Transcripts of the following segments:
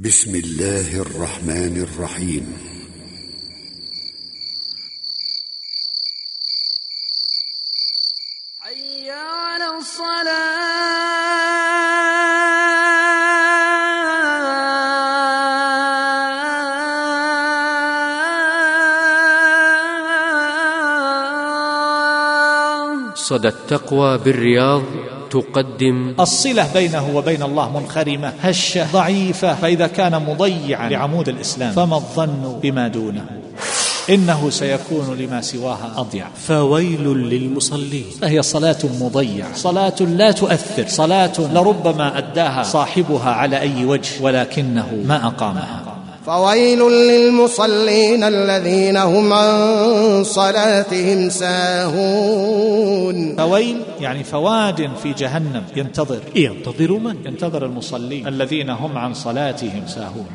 بسم الله الرحمن الرحيم. حي على الصلاة؟ صدى التقوى بالرياض تقدم. الصلة بينه وبين الله منخرمة هشة ضعيفة فإذا كان مضيعا لعمود الإسلام فما الظن بما دونه؟ إنه سيكون لما سواها أضيع. فويل للمصلين. فهي صلاة مضيعة. صلاة لا تؤثر صلاة لربما أداها صاحبها على أي وجه ولكنه ما أقامها. فويل للمصلين الذين هم عن صلاتهم ساهون. فويل يعني فواد في جهنم ينتظر. ينتظر من؟ ينتظر المصلين الذين هم عن صلاتهم ساهون.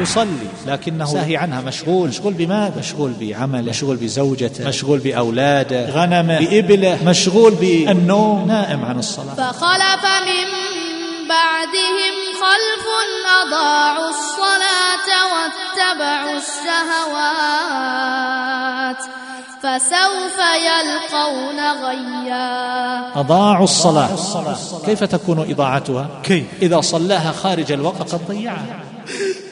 يصلي لكنه ساهي عنها مشغول. مشغول بماذا؟ مشغول بعمله. مشغول بزوجته. مشغول بأولاده. غنمه بإبله. مشغول بالنوم نائم عن الصلاة. فخلف من بعدهم خلف أضاعوا الصلاة واتبعوا الشهوات فسوف يلقون غيا. أضاعوا الصلاة. كيف تكون إضاعتها؟ كيف؟ إذا صلاها خارج الوقت قد ضيعها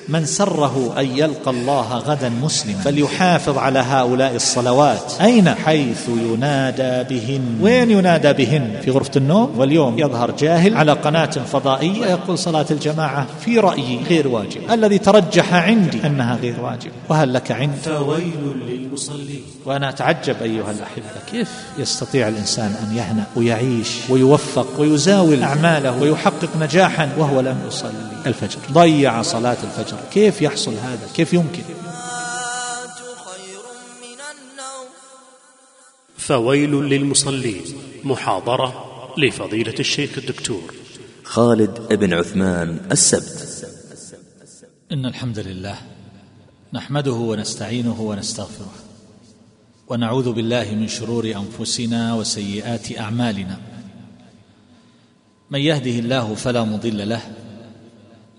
من سره أن يلقى الله غدا مسلما. فليحافظ على هؤلاء الصلوات. أين؟ حيث ينادى بهن. وين ينادى بهن؟ في غرفة النوم. واليوم يظهر جاهل على قناة فضائية ويقول صلاة الجماعة في رأيي غير واجب. الذي ترجح عندي أنها غير واجب. وهل لك عند؟ فويل للمصلين. وأنا أتعجب أيها الأحبة. كيف يستطيع الإنسان أن يهنأ ويعيش ويوفق ويزاول أعماله ويحقق نجاحا وهو لم يصلي؟ الفجر. ضيع صلاة الفجر. كيف يحصل هذا؟ كيف يمكن؟ فويل للمصلين. محاضرة لفضيلة الشيخ الدكتور. خالد بن عثمان السبت. إن الحمد لله نحمده ونستعينه ونستغفره ونعوذ بالله من شرور أنفسنا وسيئات أعمالنا. من يهده الله فلا مضل له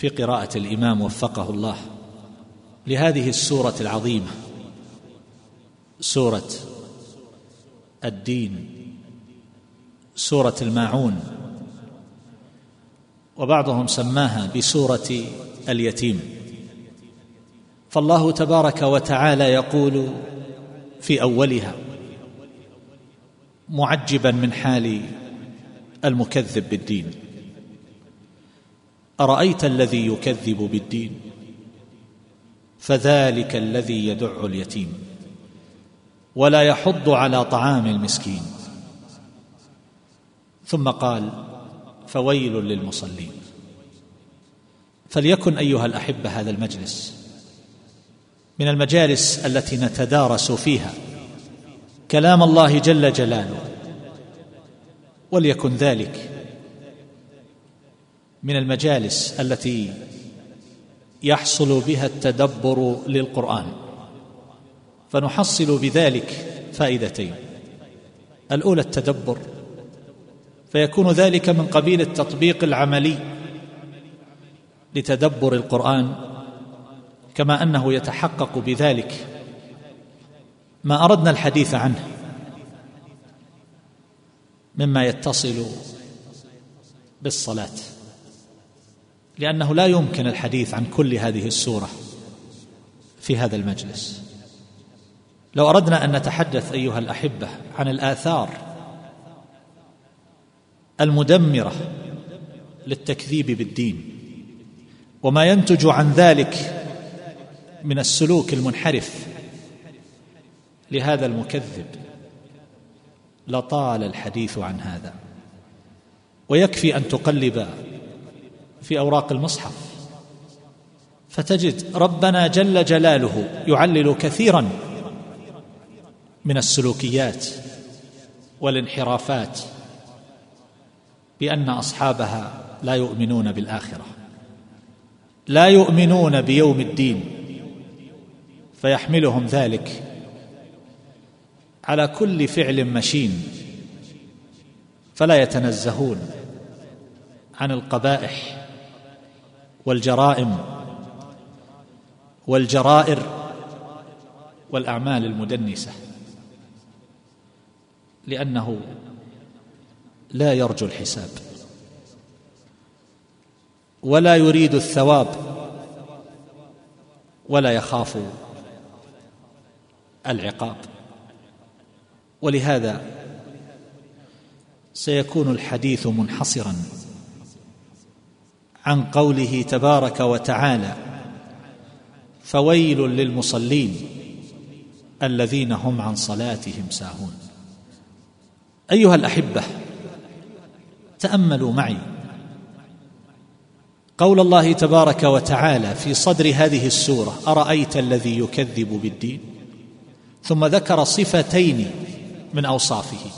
في قراءة الإمام وفقه الله لهذه السورة العظيمة سورة الدين سورة الماعون وبعضهم سماها بسورة اليتيم. فالله تبارك وتعالى يقول في أولها معجبا من حال المكذب بالدين. أرأيت الذي يكذب بالدين؟ فذلك الذي يدع اليتيم. ولا يحض على طعام المسكين. ثم قال فويل للمصلين. فليكن أيها الأحبة هذا المجلس من المجالس التي نتدارس فيها كلام الله جل جلاله وليكن ذلك من المجالس التي يحصل بها التدبر للقرآن. فنحصل بذلك فائدتين. الأولى التدبر فيكون ذلك من قبيل التطبيق العملي لتدبر القرآن كما أنه يتحقق بذلك. ما أردنا الحديث عنه مما يتصل بالصلاة. لأنه لا يمكن الحديث عن كل هذه السورة في هذا المجلس. لو أردنا أن نتحدث أيها الأحبة عن الآثار المدمرة للتكذيب بالدين وما ينتج عن ذلك من السلوك المنحرف لهذا المكذب لطال الحديث عن هذا. ويكفي أن تقلب في أوراق المصحف. فتجد ربنا جل جلاله يعلل كثيرا من السلوكيات والانحرافات بأن أصحابها لا يؤمنون بالآخرة لا يؤمنون بيوم الدين فيحملهم ذلك على كل فعل مشين فلا يتنزهون عن القبائح والجرائم والجرائر والأعمال المدنسة لأنه لا يرجو الحساب ولا يريد الثواب ولا يخاف العقاب. ولهذا سيكون الحديث منحصرا. عن قوله تبارك وتعالى فويل للمصلين الذين هم عن صلاتهم ساهون. أيها الأحبة تأملوا معي قول الله تبارك وتعالى في صدر هذه السورة أرأيت الذي يكذب بالدين؟ ثم ذكر صفتين من أوصافه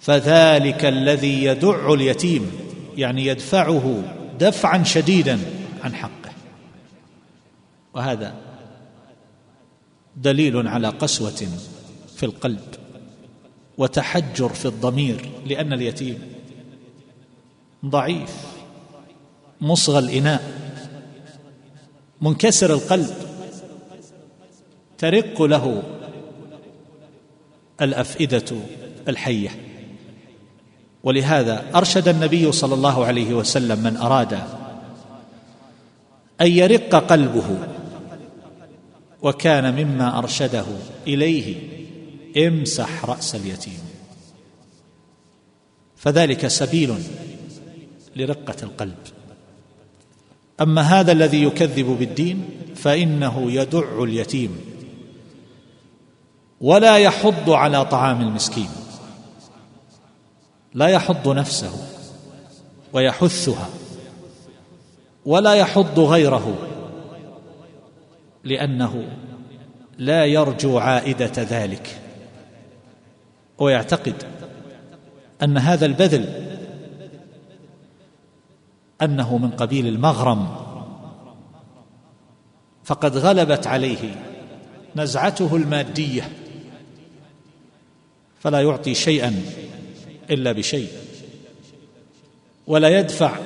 فذلك الذي يدع اليتيم يعني يدفعه دفعا شديدا عن حقه. وهذا دليل على قسوة في القلب وتحجر في الضمير لأن اليتيم ضعيف مصغى الإناء منكسر القلب ترق له الأفئدة الحية. ولهذا أرشد النبي صلى الله عليه وسلم من أراد أن يرق قلبه وكان مما أرشده إليه امسح رأس اليتيم. فذلك سبيل لرقة القلب. أما هذا الذي يكذب بالدين فإنه يدع اليتيم ولا يحض على طعام المسكين. لا يحض نفسه ويحثها ولا يحض غيره لأنه لا يرجو عائدة ذلك. ويعتقد أن هذا البذل أنه من قبيل المغرم. فقد غلبت عليه نزعته المادية فلا يعطي شيئا. إلا بشيء ولا يدفع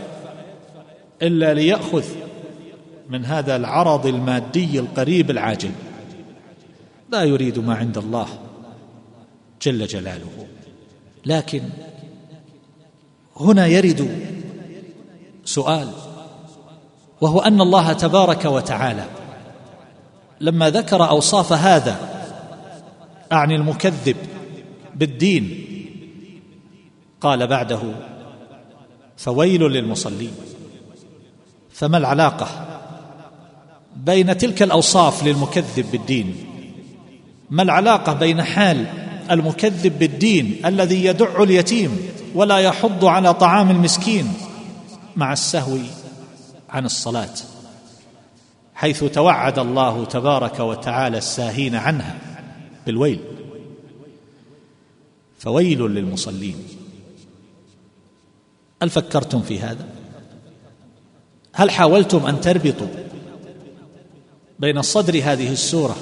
إلا ليأخذ من هذا العرض المادي القريب العاجل. لا يريد ما عند الله جل جلاله. لكن هنا يرد سؤال وهو أن الله تبارك وتعالى لما ذكر أوصاف هذا أعني المكذب بالدين قال بعده فويل للمصلين. فما العلاقة بين تلك الأوصاف للمكذب بالدين؟ ما العلاقة بين حال المكذب بالدين الذي يدع اليتيم ولا يحض على طعام المسكين مع السهو عن الصلاة حيث توعد الله تبارك وتعالى الساهين عنها بالويل؟ فويل للمصلين. هل فكرتم في هذا؟ هل حاولتم أن تربطوا بين صدر هذه السورة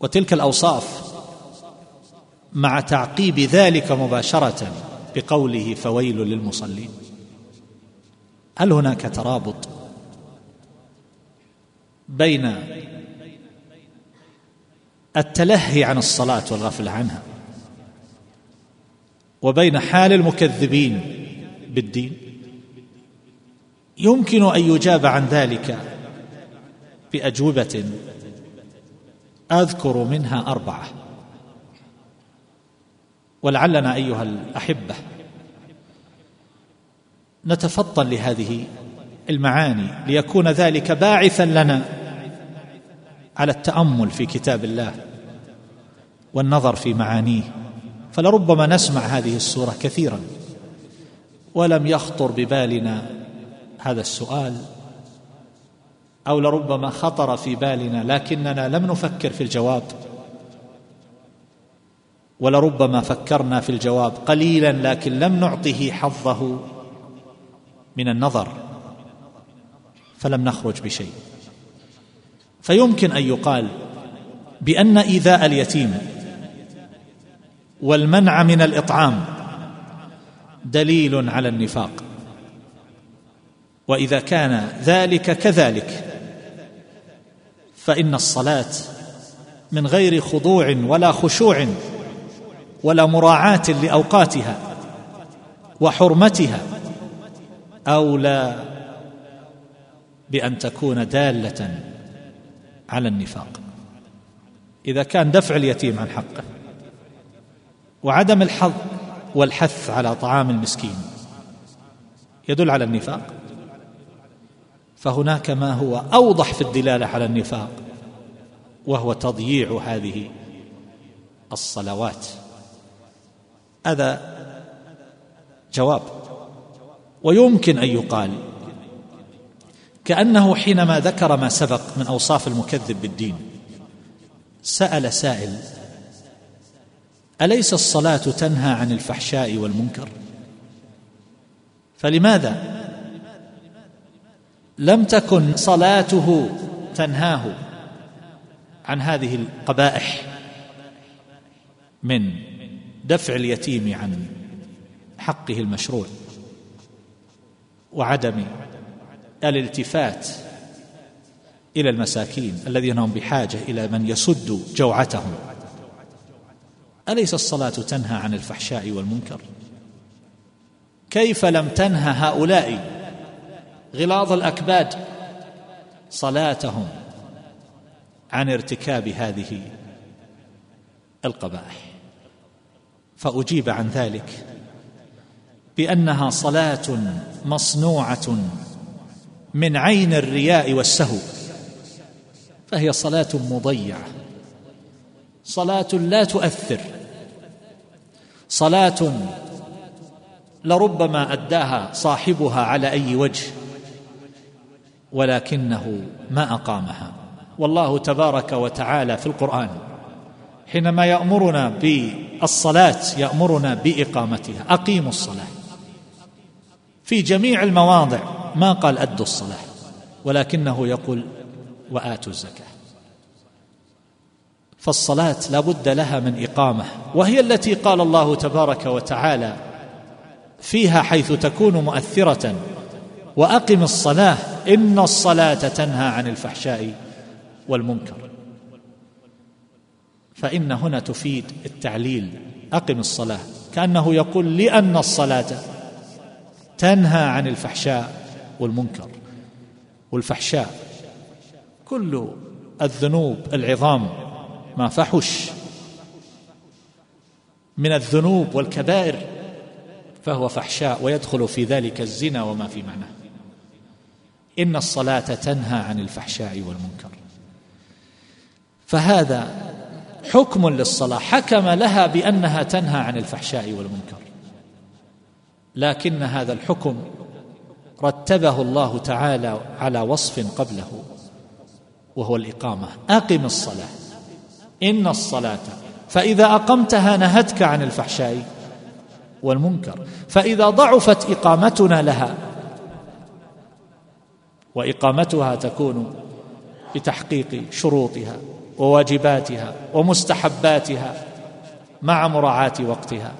وتلك الأوصاف مع تعقيب ذلك مباشرة بقوله فويل للمصلين؟ هل هناك ترابط بين التلهي عن الصلاة والغفلة عنها وبين حال المكذبين بالدين. يمكن أن يجاب عن ذلك بأجوبة أذكر منها أربعة. ولعلنا أيها الأحبة نتفطن لهذه المعاني ليكون ذلك باعثا لنا على التأمل في كتاب الله والنظر في معانيه. فلربما نسمع هذه السورة كثيرا. ولم يخطر ببالنا هذا السؤال أو لربما خطر في بالنا لكننا لم نفكر في الجواب. ولربما فكرنا في الجواب قليلا لكن لم نعطه حظه من النظر. فلم نخرج بشيء. فيمكن أن يقال بأن إيذاء اليتيم والمنع من الإطعام دليل على النفاق. وإذا كان ذلك كذلك فإن الصلاة من غير خضوع ولا خشوع ولا مراعاة لأوقاتها وحرمتها أولى بأن تكون دالة على النفاق. إذا كان دفع اليتيم عن حقه. وعدم الحظ والحث على طعام المسكين. يدل على النفاق. فهناك ما هو أوضح في الدلالة على النفاق وهو تضييع هذه الصلوات. هذا جواب. ويمكن أن يقال كأنه حينما ذكر ما سبق من أوصاف المكذب بالدين سأل سائل أليس الصلاة تنهى عن الفحشاء والمنكر؟ فلماذا؟ لم تكن صلاته تنهاه عن هذه القبائح من دفع اليتيم عن حقه المشروع وعدم الالتفات إلى المساكين الذين هم بحاجة إلى من يسد جوعتهم. أليس الصلاة تنهى عن الفحشاء والمنكر؟ كيف لم تنهى هؤلاء غلاظ الأكباد صلاتهم عن ارتكاب هذه القبائح؟ فأجيب عن ذلك بأنها صلاة مصنوعة من عين الرياء والسهو فهي صلاة مضيعة صلاة لا تؤثر صلاة لربما أداها صاحبها على أي وجه ولكنه ما أقامها. والله تبارك وتعالى في القرآن حينما يأمرنا بالصلاة يأمرنا بإقامتها. أقيموا الصلاة. في جميع المواضع ما قال أدوا الصلاة ولكنه يقول وآتوا الزكاة. فالصلاة لا بد لها من إقامة وهي التي قال الله تبارك وتعالى فيها حيث تكون مؤثرة وأقم الصلاة إن الصلاة تنهى عن الفحشاء والمنكر. فإن هنا تفيد التعليل أقم الصلاة كأنه يقول لأن الصلاة تنهى عن الفحشاء والمنكر. والفحشاء كل الذنوب العظام ما فحش من الذنوب والكبائر فهو فحشاء ويدخل في ذلك الزنا وما في معناه. إن الصلاة تنهى عن الفحشاء والمنكر. فهذا حكم للصلاة. حكم لها بأنها تنهى عن الفحشاء والمنكر. لكن هذا الحكم رتبه الله تعالى على وصف قبله وهو الإقامة. أقم الصلاة. إن الصلاة. فإذا أقمتها نهتك عن الفحشاء والمنكر. فإذا ضعفت إقامتنا لها وإقامتها تكون بتحقيق شروطها وواجباتها ومستحباتها مع مراعاة وقتها.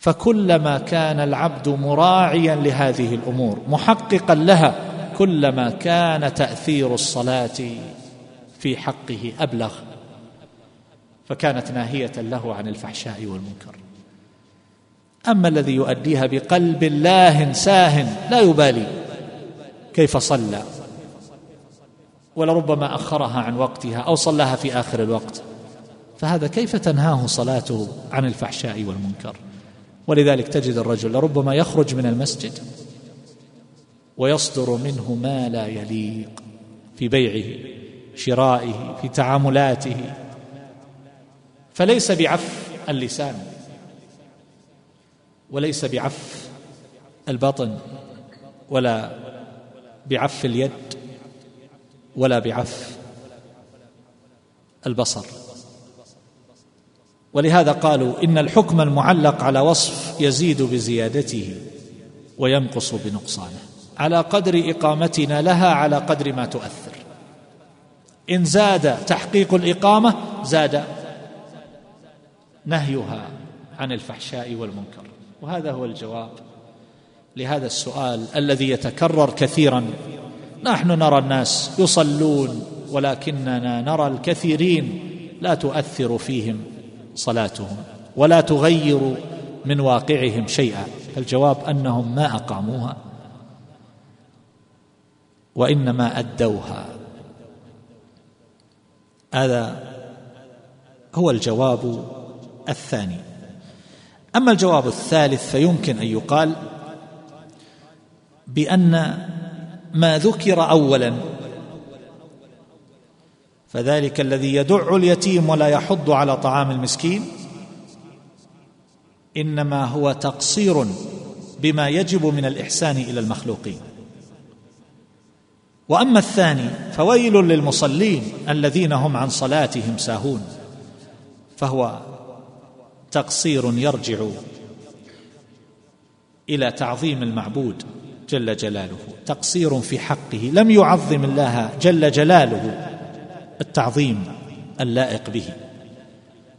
فكلما كان العبد مراعيا لهذه الأمور محققا لها كلما كان تأثير الصلاة في حقه أبلغ فكانت ناهية له عن الفحشاء والمنكر. أما الذي يؤديها بقلب لاه ساه لا يبالي كيف صلى ولربما أخرها عن وقتها أو صلاها في آخر الوقت. فهذا كيف تنهاه صلاته عن الفحشاء والمنكر؟ ولذلك تجد الرجل لربما يخرج من المسجد ويصدر منه ما لا يليق في بيعه. شرائه في تعاملاته. فليس بعف اللسان وليس بعف البطن ولا بعف اليد ولا بعف البصر. ولهذا قالوا إن الحكم المعلق على وصف يزيد بزيادته وينقص بنقصانه على قدر إقامتنا لها على قدر ما تؤثر. إن زاد تحقيق الإقامة زاد نهيها عن الفحشاء والمنكر. وهذا هو الجواب لهذا السؤال الذي يتكرر كثيرا. نحن نرى الناس يصلون ولكننا نرى الكثيرين لا تؤثر فيهم صلاتهم ولا تغير من واقعهم شيئا. الجواب أنهم ما أقاموها وإنما أدوها. هذا هو الجواب الثاني. أما الجواب الثالث فيمكن أن يقال بأن ما ذكر اولا فذلك الذي يدع اليتيم ولا يحض على طعام المسكين إنما هو تقصير بما يجب من الإحسان إلى المخلوقين. وأما الثاني فويل للمصلين الذين هم عن صلاتهم ساهون فهو تقصير يرجع إلى تعظيم المعبود جل جلاله تقصير في حقه لم يعظم الله جل جلاله التعظيم اللائق به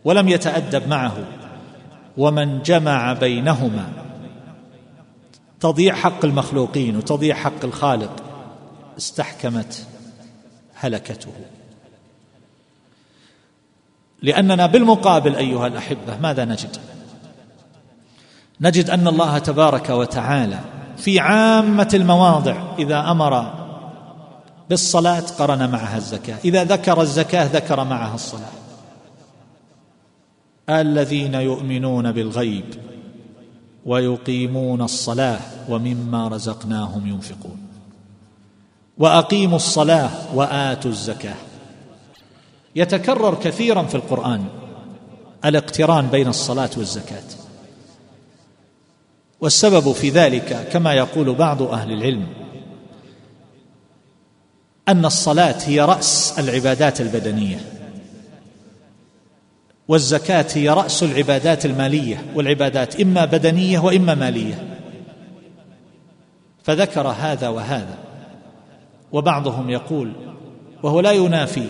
ولم يتأدب معه ومن جمع بينهما تضيع حق المخلوقين وتضيع حق الخالق استحكمت هلكته. لأننا بالمقابل أيها الأحبة ماذا نجد؟ نجد أن الله تبارك وتعالى في عامة المواضع إذا أمر بالصلاة قرن معها الزكاة إذا ذكر الزكاة ذكر معها الصلاة. الذين يؤمنون بالغيب ويقيمون الصلاة ومما رزقناهم ينفقون. وأقيموا الصلاة وآتوا الزكاة. يتكرر كثيرا في القرآن الاقتران بين الصلاة والزكاة. والسبب في ذلك كما يقول بعض أهل العلم أن الصلاة هي رأس العبادات البدنية والزكاة هي رأس العبادات المالية والعبادات إما بدنية وإما مالية. فذكر هذا وهذا. وبعضهم يقول وهو لا ينافي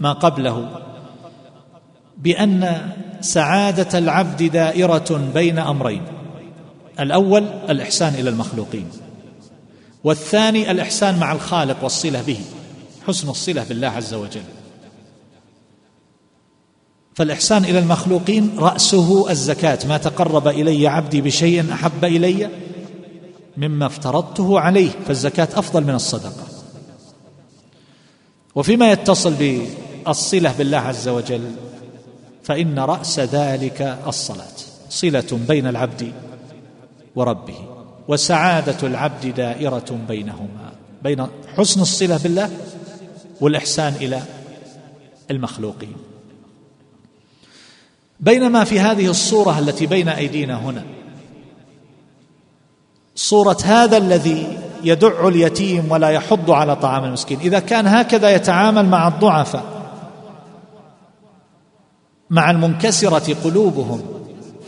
ما قبله بأن سعادة العبد دائرة بين أمرين الأول الإحسان إلى المخلوقين والثاني الإحسان مع الخالق والصلة به حسن الصلة بالله عز وجل. فالإحسان إلى المخلوقين رأسه الزكاة ما تقرب إلي عبدي بشيء أحب إلي مما افترضته عليه فالزكاة أفضل من الصدقة. وفيما يتصل بالصلة بالله عز وجل فإن رأس ذلك الصلاة صلة بين العبد وربه وسعادة العبد دائرة بينهما بين حسن الصلة بالله والإحسان إلى المخلوقين. بينما في هذه الصورة التي بين أيدينا هنا صورة هذا الذي يدع اليتيم ولا يحض على طعام المسكين. إذا كان هكذا يتعامل مع الضعفاء مع المنكسرة قلوبهم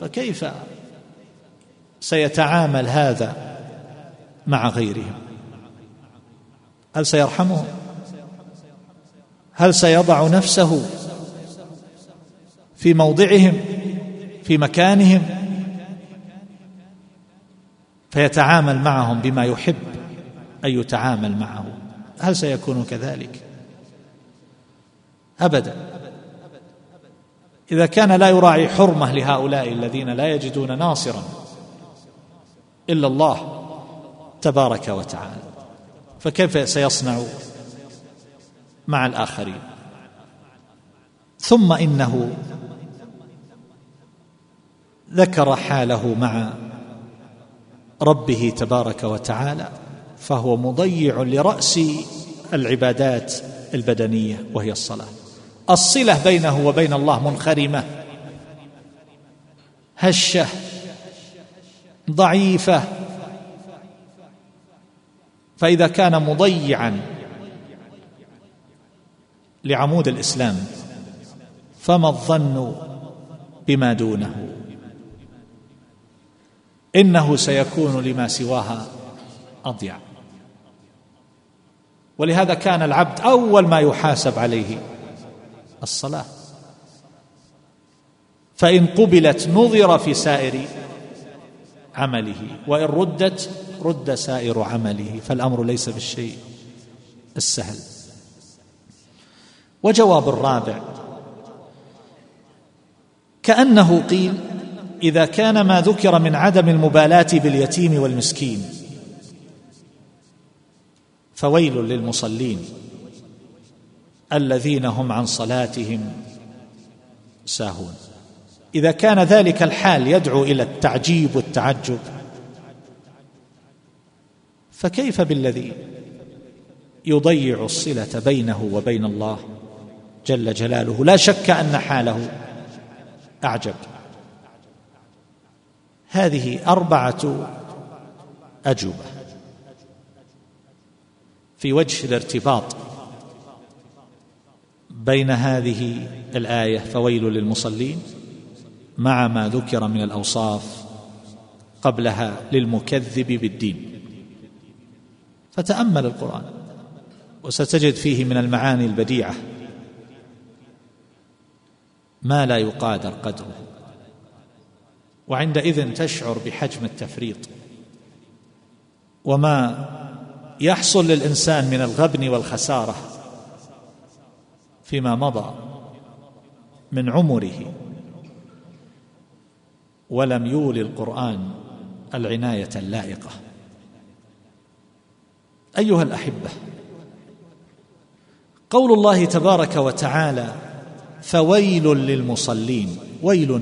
فكيف سيتعامل هذا مع غيرهم؟ هل سيرحمهم هل سيضع نفسه في موضعهم في مكانهم؟ فيتعامل معهم بما يحب أن يتعامل معه. هل سيكون كذلك؟ أبدا. إذا كان لا يراعي حرمة لهؤلاء الذين لا يجدون ناصرا إلا الله تبارك وتعالى فكيف سيصنع مع الآخرين؟ ثم إنه ذكر حاله مع ربه تبارك وتعالى فهو مضيع لرأس العبادات البدنية وهي الصلاة. الصلة بينه وبين الله منخرمة هشة ضعيفة. فإذا كان مضيعا لعمود الإسلام فما الظن بما دونه؟ إنه سيكون لما سواها أضيع. ولهذا كان العبد أول ما يحاسب عليه الصلاة. فإن قبلت نظر في سائر عمله وإن ردت رد سائر عمله فالأمر ليس بالشيء السهل. وجواب الرابع كأنه قيل إذا كان ما ذكر من عدم المبالاة باليتيم والمسكين. فويل للمصلين الذين هم عن صلاتهم ساهون. إذا كان ذلك الحال يدعو إلى التعجيب والتعجب فكيف بالذي يضيع الصلة بينه وبين الله جل جلاله؟ لا شك أن حاله أعجب. هذه أربعة أجوبة. في وجه الارتباط بين هذه الآية فويل للمصلين مع ما ذكر من الأوصاف قبلها للمكذب بالدين. فتأمل القرآن وستجد فيه من المعاني البديعة ما لا يقادر قدره. وعندئذ تشعر بحجم التفريط. وما يحصل للإنسان من الغبن والخسارة فيما مضى من عمره ولم يولي القرآن العناية اللائقة. أيها الأحبة قول الله تبارك وتعالى فويل للمصلين. ويل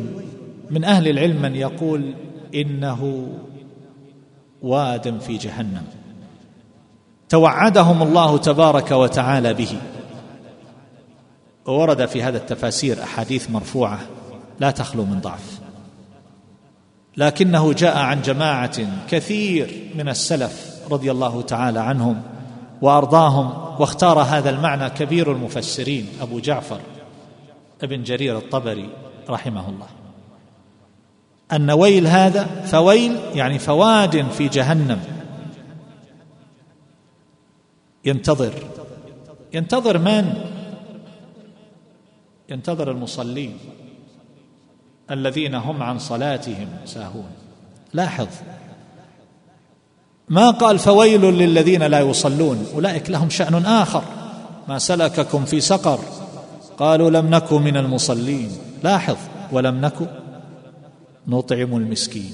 من أهل العلم من يقول إنه واد في جهنم. توعدهم الله تبارك وتعالى به. وورد في هذا التفاسير أحاديث مرفوعة لا تخلو من ضعف. لكنه جاء عن جماعة كثير من السلف رضي الله تعالى عنهم وأرضاهم واختار هذا المعنى كبير المفسرين أبو جعفر ابن جرير الطبري رحمه الله. أن ويل هذا فويل يعني فواد في جهنم. ينتظر. ينتظر من؟ ينتظر المصلين الذين هم عن صلاتهم ساهون. لاحظ. ما قال فويل للذين لا يصلون؟ أولئك لهم شأن آخر. ما سلككم في سقر. قالوا لم نك من المصلين. لاحظ. ولم نك نطعم المسكين.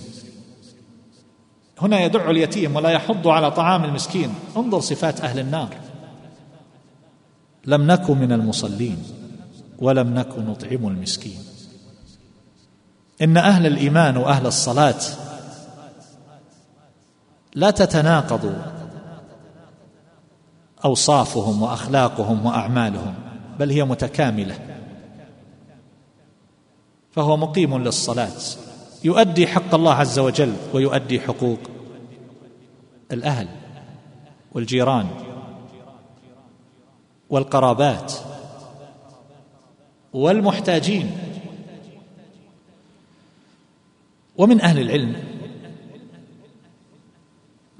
هنا يدع اليتيم ولا يحض على طعام المسكين. انظر صفات أهل النار. لم نك من المصلين ولم نك نطعم المسكين. إن أهل الإيمان وأهل الصلاة لا تتناقض أوصافهم وأخلاقهم وأعمالهم بل هي متكاملة. فهو مقيم للصلاة. يؤدي حق الله عز وجل ويؤدي حقوق الأهل والجيران والقرابات والمحتاجين. ومن أهل العلم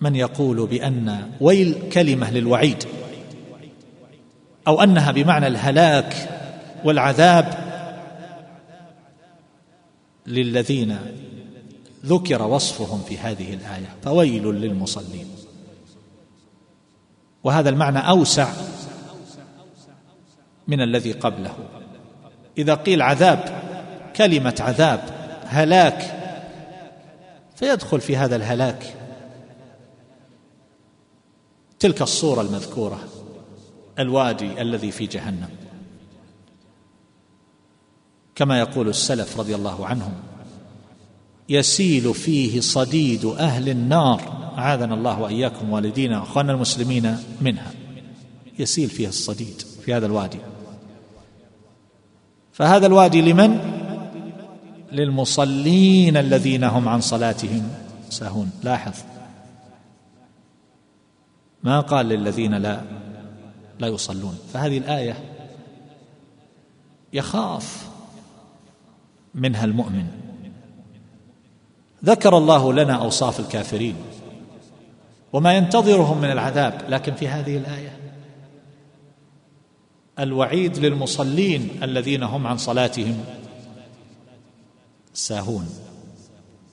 من يقول بأن ويل كلمة للوعيد أو أنها بمعنى الهلاك والعذاب للذين ذكر وصفهم في هذه الآية فويل للمصلين. وهذا المعنى أوسع من الذي قبله. إذا قيل عذاب كلمة عذاب هلاك فيدخل في هذا الهلاك. تلك الصورة المذكورة الوادي الذي في جهنم. كما يقول السلف رضي الله عنهم. يسيل فيه صديد أهل النار. أعاذنا الله وإياكم والدينا وإخواننا المسلمين منها. يسيل فيها الصديد في هذا الوادي. فهذا الوادي لمن؟ للمصلين الذين هم عن صلاتهم ساهون. لاحظ. ما قال للذين لا لا يصلون. فهذه الآية يخاف منها المؤمن. ذكر الله لنا أوصاف الكافرين. وما ينتظرهم من العذاب لكن في هذه الآية. الوعيد للمصلين الذين هم عن صلاتهم ساهون.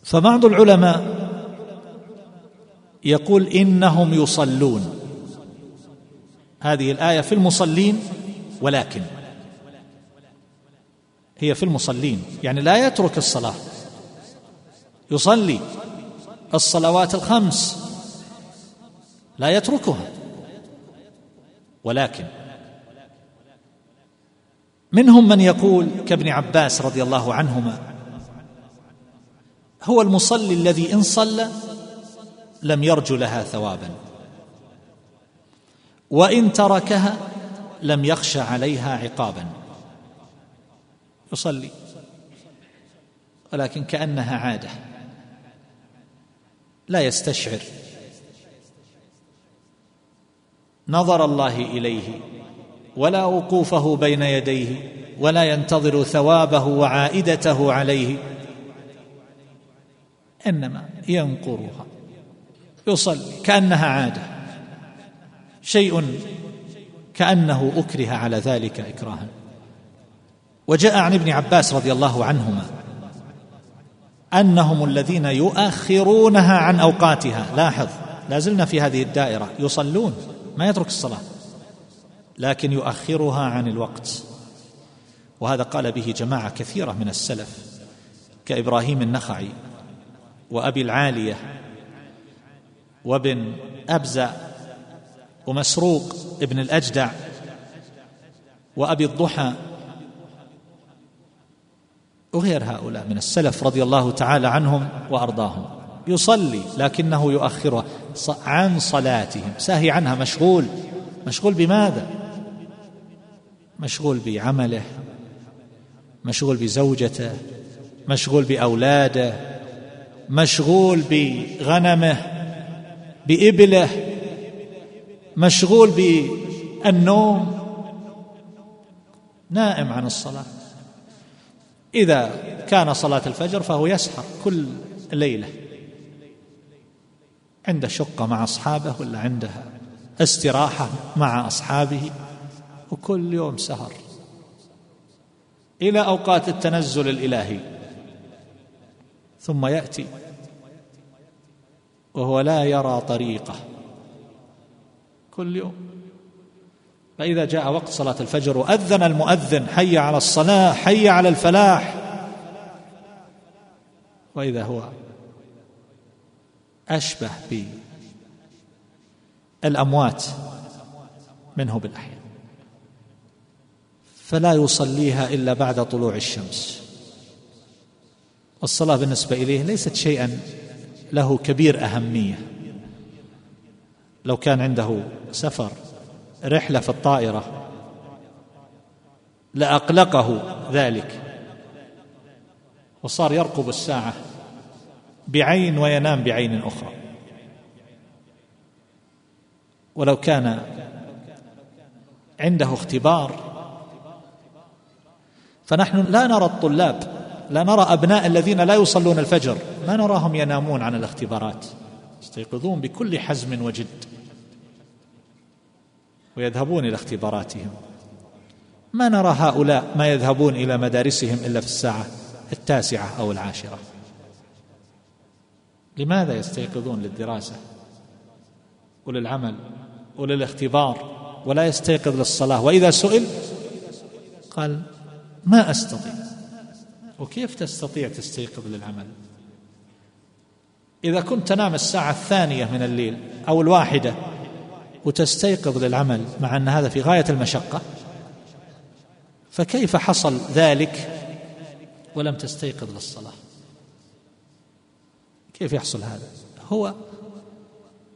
فبعض العلماء يقول إنهم يصلون. هذه الآية في المصلين ولكن هي في المصلين يعني لا يترك الصلاة. يصلي الصلوات الخمس لا يتركها. ولكن منهم من يقول كابن عباس رضي الله عنهما هو المصلي الذي إن صلى لم يرج لها ثوابا وإن تركها لم يخش عليها عقابا. يصلي. ولكن كأنها عادة. لا يستشعر. نظر الله إليه ولا وقوفه بين يديه ولا ينتظر ثوابه وعائدته عليه. إنما ينقرها. يصلي كأنها عادة. شيء كأنه أكره على ذلك إكراها. وجاء عن ابن عباس رضي الله عنهما أنهم الذين يؤخرونها عن أوقاتها. لاحظ لا زلنا في هذه الدائرة. يصلون ما يترك الصلاة لكن يؤخرها عن الوقت. وهذا قال به جماعة كثيرة من السلف كإبراهيم النخعي وأبي العالية وابن ابزه ومسروق ابن الأجدع وأبي الضحى وغير هؤلاء من السلف رضي الله تعالى عنهم وأرضاهم. يصلي لكنه يؤخرها عن صلاتهم. ساهي عنها. مشغول. مشغول بماذا؟ مشغول بعمله. مشغول بزوجته. مشغول بأولاده. مشغول بغنمه. بإبله. مشغول بالنوم. نائم عن الصلاة. إذا كان صلاة الفجر فهو يسهر كل ليلة. عنده شقة مع أصحابه ولا عنده استراحة مع أصحابه؟ وكل يوم سهر. إلى أوقات التنزل الإلهي. ثم يأتي. وهو لا يرى طريقه. كل يوم. فإذا جاء وقت صلاة الفجر وأذن المؤذن حي على الصلاة حي على الفلاح. وإذا هو أشبه بالأموات منه بالأحياء. فلا يصليها إلا بعد طلوع الشمس. والصلاة بالنسبة إليه ليست شيئا له كبير أهمية. لو كان عنده سفر رحلة في الطائرة. لأقلقه ذلك. وصار يرقب الساعة بعين وينام بعين أخرى. ولو كان عنده اختبار فنحن لا نرى الطلاب لا نرى أبناء الذين لا يصلون الفجر ما نراهم ينامون عن الاختبارات. يستيقظون بكل حزم وجد. ويذهبون إلى اختباراتهم. ما نرى هؤلاء ما يذهبون إلى مدارسهم إلا في الساعة التاسعة أو العاشرة. لماذا يستيقظون للدراسة وللعمل وللاختبار ولا يستيقظ للصلاة؟ وإذا سئل قال ما أستطيع. وكيف تستطيع تستيقظ للعمل؟ إذا كنت تنام الساعة الثانية من الليل أو الواحدة وتستيقظ للعمل مع أن هذا في غاية المشقة. فكيف حصل ذلك ولم تستيقظ للصلاة؟ كيف يحصل هذا؟ هو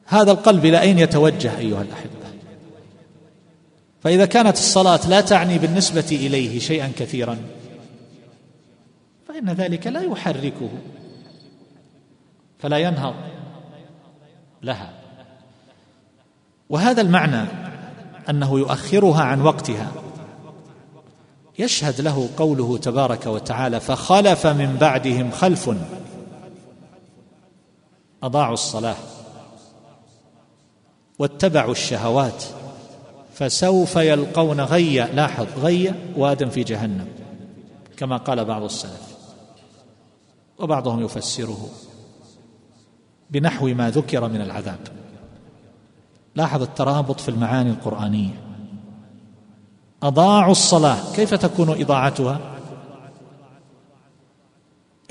هذا القلب إلى أين يتوجه أيها الأحبة؟ فإذا كانت الصلاة لا تعني بالنسبة إليه شيئا كثيرا فإن ذلك لا يحركه فلا ينهض لها. وهذا المعنى أنه يؤخرها عن وقتها. يشهد له قوله تبارك وتعالى فخلف من بعدهم خلف أضاعوا الصلاة واتبعوا الشهوات فسوف يلقون غيا. لاحظ غيا واد في جهنم كما قال بعض السلف وبعضهم يفسره بنحو ما ذكر من العذاب. لاحظ الترابط في المعاني القرآنية. أضاعوا الصلاة كيف تكون إضاعتها؟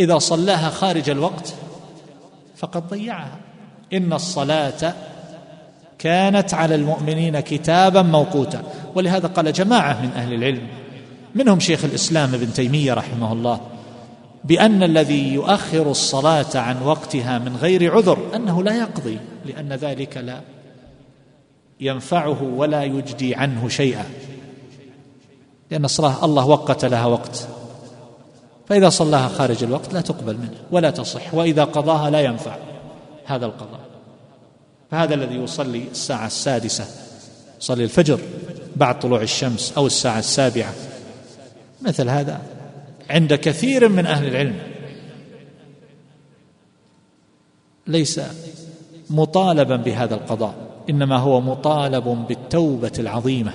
إذا صلاها خارج الوقت فقد ضيعها. إن الصلاة كانت على المؤمنين كتابا موقوتا. ولهذا قال جماعة من أهل العلم منهم شيخ الإسلام ابن تيمية رحمه الله بأن الذي يؤخر الصلاة عن وقتها من غير عذر أنه لا يقضي لأن ذلك لا ينفعه ولا يجدي عنه شيئا. لأن الصلاة الله وقت لها وقت. فإذا صلاها خارج الوقت لا تقبل منه ولا تصح وإذا قضاها لا ينفع هذا القضاء. فهذا الذي يصلي الساعة السادسة يصلي الفجر بعد طلوع الشمس أو الساعة السابعة. مثل هذا عند كثير من أهل العلم. ليس مطالبا بهذا القضاء. إنما هو مطالب بالتوبة العظيمة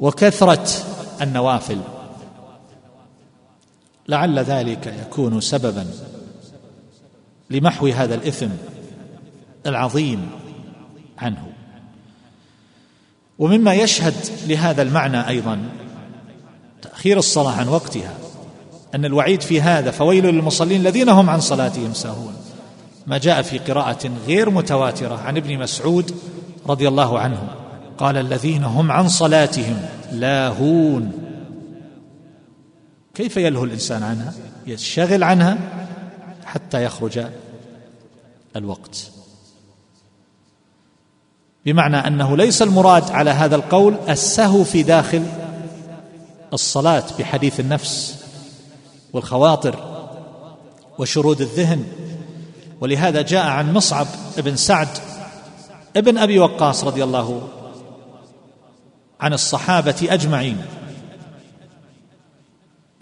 وكثرة النوافل. لعل ذلك يكون سببا لمحو هذا الإثم العظيم عنه. ومما يشهد لهذا المعنى أيضا تأخير الصلاة عن وقتها أن الوعيد في هذا فويل للمصلين الذين هم عن صلاتهم ساهون. ما جاء في قراءة غير متواترة عن ابن مسعود رضي الله عنه. قال الذين هم عن صلاتهم لاهون. كيف يلهو الإنسان عنها؟ يشتغل عنها حتى يخرج الوقت. بمعنى أنه ليس المراد على هذا القول السهو في داخل الصلاة بحديث النفس والخواطر وشرود الذهن ولهذا جاء عن مصعب بن سعد ابن أبي وقاص رضي الله عن الصحابة أجمعين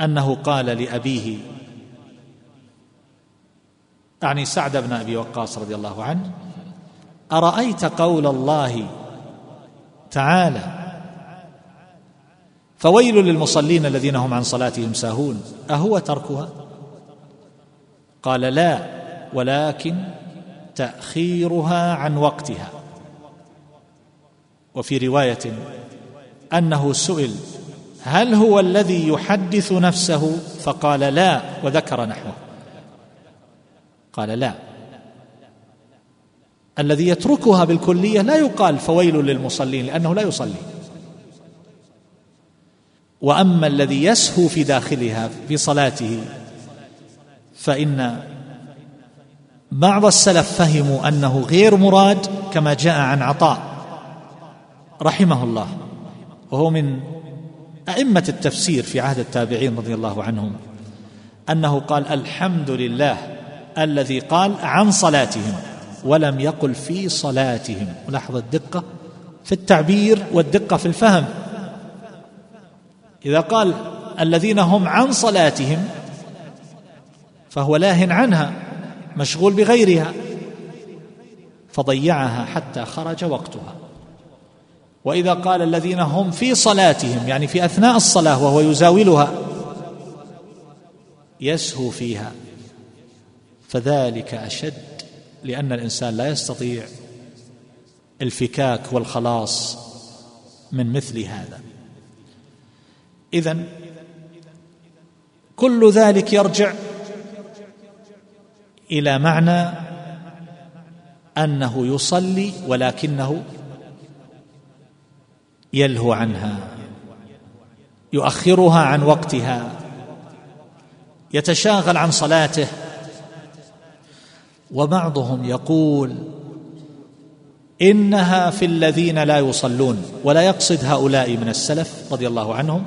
أنه قال لأبيه اعني سعد بن أبي وقاص رضي الله عنه أرأيت قول الله تعالى؟ فويل للمصلين الذين هم عن صلاتهم ساهون أهو تركها؟ قال لا. ولكن تأخيرها عن وقتها. وفي رواية أنه سئل هل هو الذي يحدث نفسه؟ فقال لا وذكر نحوه. قال لا. الذي يتركها بالكلية لا يقال فويل للمصلين لأنه لا يصلي. وأما الذي يسهو في داخلها في صلاته فإن بعض السلف فهموا أنه غير مراد كما جاء عن عطاء رحمه الله. وهو من أئمة التفسير في عهد التابعين رضي الله عنهم أنه قال الحمد لله الذي قال عن صلاتهم ولم يقل في صلاتهم. ولاحظ الدقة في التعبير والدقة في الفهم. إذا قال الذين هم عن صلاتهم فهو لاه عنها. مشغول بغيرها. فضيعها حتى خرج وقتها. وإذا قال الذين هم في صلاتهم يعني في أثناء الصلاة وهو يزاولها يسهو فيها. فذلك أشد لأن الإنسان لا يستطيع الفكاك والخلاص من مثل هذا. اذا كل ذلك يرجع إلى معنى أنه يصلي ولكنه يلهو عنها يؤخرها عن وقتها يتشاغل عن صلاته. وبعضهم يقول إنها في الذين لا يصلون ولا يقصد هؤلاء من السلف رضي الله عنهم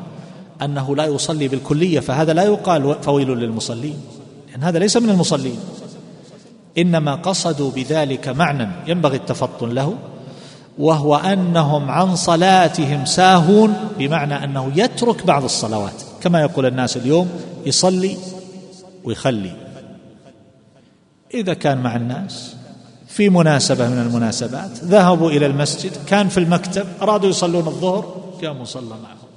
أنه لا يصلي بالكلية فهذا لا يقال فويل للمصلين لأن هذا ليس من المصلين. إنما قصدوا بذلك معنى ينبغي التفطن له وهو أنهم عن صلاتهم ساهون بمعنى أنه يترك بعض الصلوات. كما يقول الناس اليوم يصلي ويخلي. إذا كان مع الناس في مناسبة من المناسبات ذهبوا إلى المسجد كان في المكتب أرادوا يصلون الظهر قاموا صلى معهم.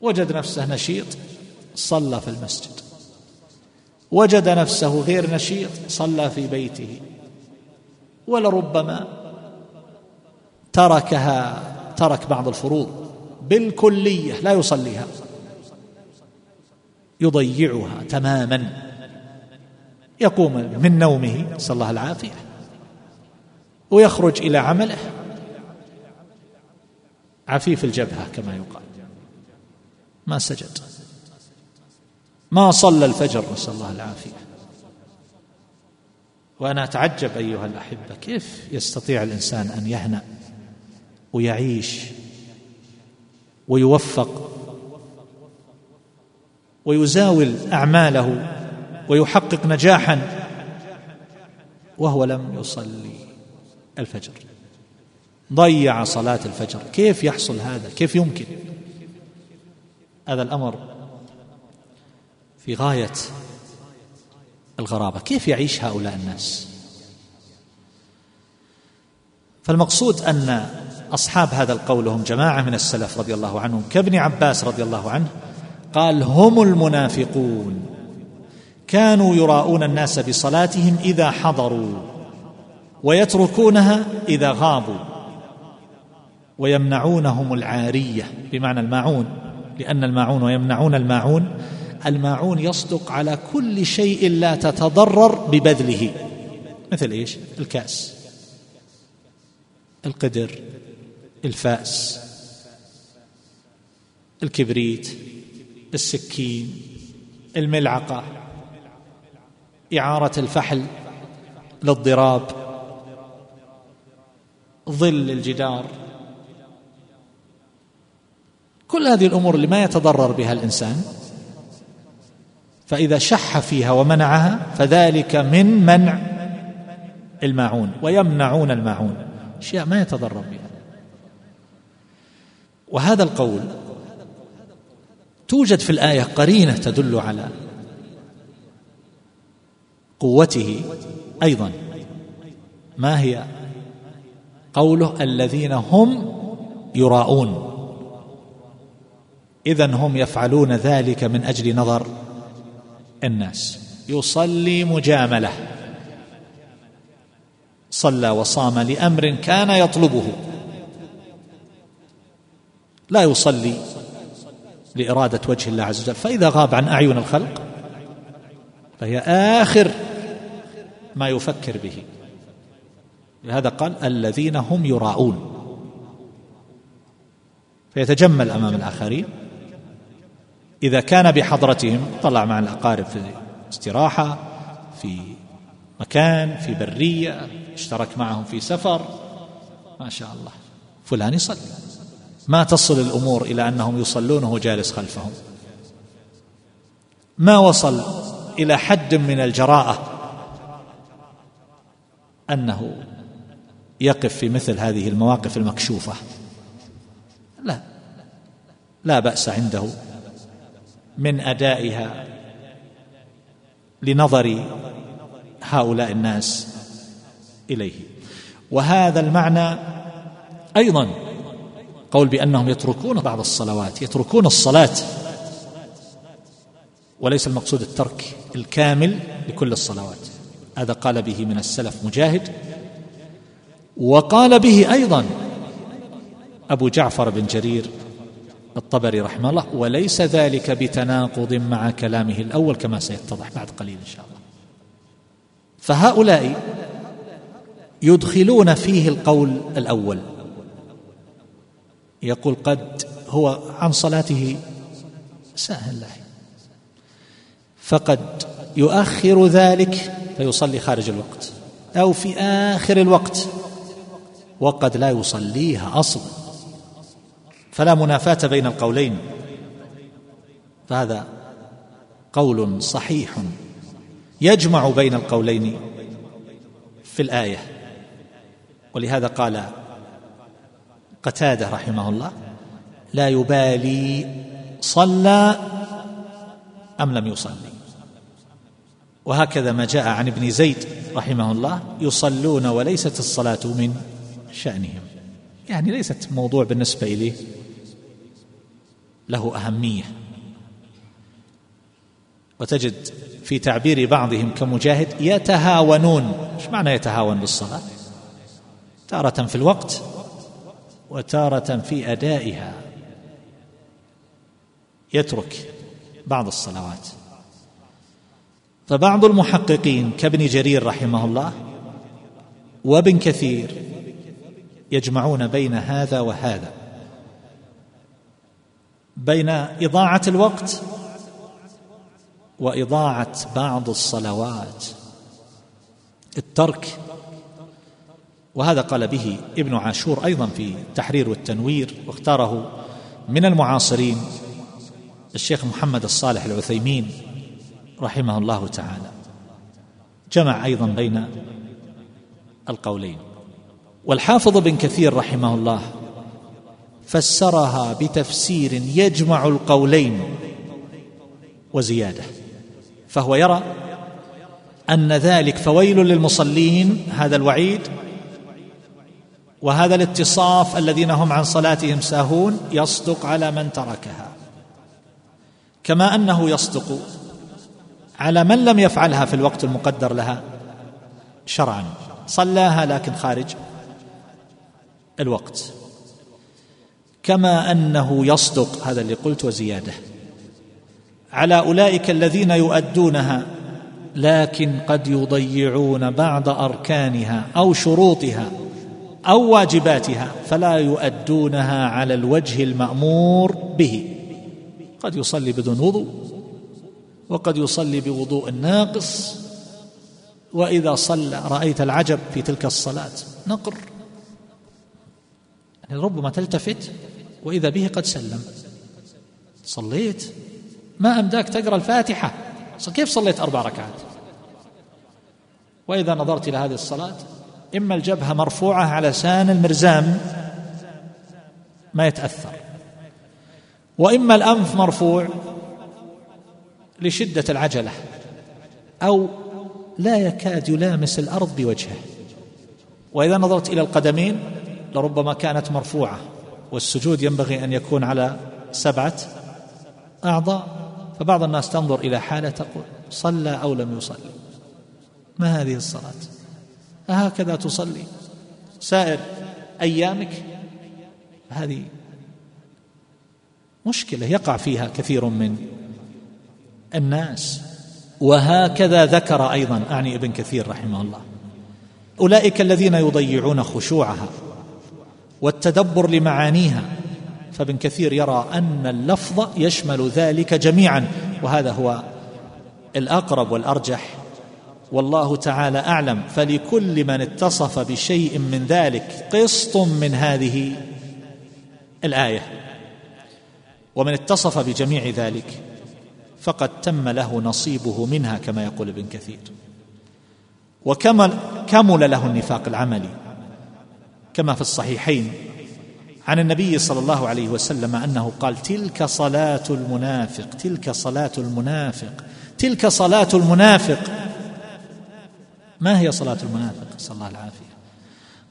وجد نفسه نشيط صلى في المسجد. وجد نفسه غير نشيط صلى في بيته. ولربما تركها ترك بعض الفروض بالكلية لا يصليها. يضيعها تماما. يقوم من نومه صلى الله العافية ويخرج إلى عمله. عفيف الجبهة كما يقال. ما سجد. ما صلى الفجر نسأل الله العافية. وأنا أتعجب أيها الأحبة كيف يستطيع الإنسان أن يهنأ ويعيش ويوفق ويزاول أعماله ويحقق نجاحا وهو لم يصلي الفجر. ضيع صلاة الفجر. كيف يحصل هذا؟ كيف يمكن؟ هذا الأمر في غاية الغرابة. كيف يعيش هؤلاء الناس؟ فالمقصود أن أصحاب هذا القول هم جماعة من السلف رضي الله عنهم كابن عباس رضي الله عنه قال هم المنافقون. كانوا يراءون الناس بصلاتهم إذا حضروا ويتركونها إذا غابوا ويمنعونهم العارية. بمعنى الماعون لأن الماعون ويمنعون الماعون الماعون يصدق على كل شيء لا تتضرر ببذله. مثل إيش؟ الكأس القدر الفأس الكبريت السكين الملعقة إعارة الفحل للضراب ظل الجدار. كل هذه الأمور اللي ما يتضرر بها الإنسان فإذا شح فيها ومنعها فذلك من منع الماعون ويمنعون الماعون. أشياء ما يتضرر بها. وهذا القول توجد في الآية قرينة تدل على قوته أيضا. ما هي؟ قوله الذين هم يراءون. اذا هم يفعلون ذلك من أجل نظر. الناس. يصلي مجاملة. صلى وصام لأمر كان يطلبه. لا يصلي لإرادة وجه الله عز وجل. فإذا غاب عن أعين الخلق فهي آخر ما يفكر به. لهذا قال الذين هم يراءون. فيتجمل أمام الآخرين. إذا كان بحضرتهم طلع مع الأقارب في استراحة في مكان في برية اشترك معهم في سفر ما شاء الله. فلان يصلي. ما تصل الأمور إلى أنهم يصلون وهو جالس خلفهم. ما وصل إلى حد من الجراءة أنه يقف في مثل هذه المواقف المكشوفة. لا. لا بأس عنده. من أدائها لنظر هؤلاء الناس إليه. وهذا المعنى أيضا قول بأنهم يتركون بعض الصلوات يتركون الصلاة وليس المقصود الترك الكامل لكل الصلوات. هذا قال به من السلف مجاهد. وقال به أيضا أبو جعفر بن جرير الطبري رحمه الله. وليس ذلك بتناقض مع كلامه الأول كما سيتضح بعد قليل إن شاء الله. فهؤلاء يدخلون فيه القول الأول. يقول قد هو عن صلاته ساهل له فقد يؤخر ذلك فيصلي خارج الوقت أو في آخر الوقت وقد لا يصليها أصلا. فلا منافاة بين القولين. فهذا قول صحيح يجمع بين القولين في الآية. ولهذا قال قتادة رحمه الله لا يبالي صلى أم لم يصلي. وهكذا ما جاء عن ابن زيد رحمه الله يصلون وليست الصلاة من شأنهم. يعني ليست موضوع بالنسبة إليه. له أهمية. وتجد في تعبير بعضهم كمجاهد يتهاونون. إيش معنى يتهاون بالصلاة؟ تارة في الوقت وتارة في أدائها. يترك بعض الصلوات. فبعض المحققين كابن جرير رحمه الله وابن كثير يجمعون بين هذا وهذا. بين إضاعة الوقت وإضاعة بعض الصلوات الترك. وهذا قال به ابن عاشور أيضا في التحرير والتنوير واختاره من المعاصرين الشيخ محمد الصالح العثيمين رحمه الله تعالى. جمع أيضا بين القولين. والحافظ بن كثير رحمه الله فسرها بتفسير يجمع القولين وزيادة. فهو يرى أن ذلك فويل للمصلين هذا الوعيد وهذا الاتصاف الذين هم عن صلاتهم ساهون يصدق على من تركها. كما أنه يصدق على من لم يفعلها في الوقت المقدر لها شرعا. صلاها لكن خارج الوقت. كما أنه يصدق هذا اللي قلت وزيادة. على أولئك الذين يؤدونها لكن قد يضيعون بعض أركانها أو شروطها أو واجباتها فلا يؤدونها على الوجه المأمور به. قد يصلي بدون وضوء وقد يصلي بوضوء ناقص وإذا صلى رأيت العجب في تلك الصلاة نقر. يعني ربما تلتفت وإذا به قد سلم. صليت. ما أمداك تقرأ الفاتحة. كيف صليت أربع ركعات؟ وإذا نظرت إلى هذه الصلاة إما الجبهة مرفوعة على سان المرزام ما يتأثر. وإما الأنف مرفوع لشدة العجلة. أو لا يكاد يلامس الأرض بوجهه. وإذا نظرت إلى القدمين لربما كانت مرفوعة. والسجود ينبغي أن يكون على سبعة أعضاء. فبعض الناس تنظر إلى حالة تقول صلى أو لم يصلي. ما هذه الصلاة؟ أهكذا تصلي. سائر أيامك؟ هذه مشكلة يقع فيها كثير من الناس. وهكذا ذكر أيضا أعني ابن كثير رحمه الله. أولئك الذين يضيعون خشوعها. والتدبر لمعانيها. فابن كثير يرى أن اللفظ يشمل ذلك جميعا وهذا هو الأقرب والأرجح. والله تعالى أعلم. فلكل من اتصف بشيء من ذلك قسط من هذه الآية. ومن اتصف بجميع ذلك فقد تم له نصيبه منها كما يقول ابن كثير. وكمل كمل له النفاق العملي. كما في الصحيحين عن النبي صلى الله عليه وسلم أنه قال تلك صلاة المنافق تلك صلاة المنافق تلك صلاة المنافق. ما هي صلاة المنافق؟ صلى الله العافية.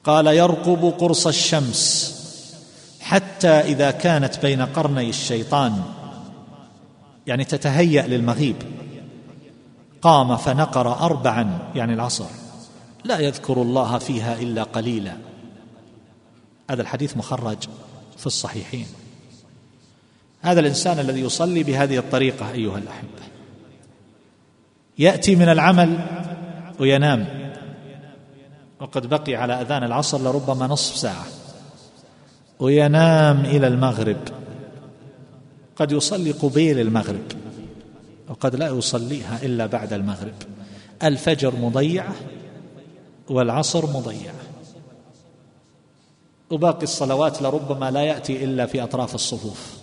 قال يرقب قرص الشمس حتى إذا كانت بين قرني الشيطان. يعني تتهيأ للمغيب. قام فنقر اربعا يعني العصر. لا يذكر الله فيها إلا قليلا. هذا الحديث مخرج في الصحيحين. هذا الإنسان الذي يصلي بهذه الطريقة أيها الأحبة. يأتي من العمل وينام. وقد بقي على أذان العصر لربما نصف ساعة. وينام إلى المغرب. قد يصلي قبيل المغرب. وقد لا يصليها إلا بعد المغرب. الفجر مضيعة والعصر مضيعة. وباقي الصلوات لربما لا يأتي إلا في أطراف الصفوف.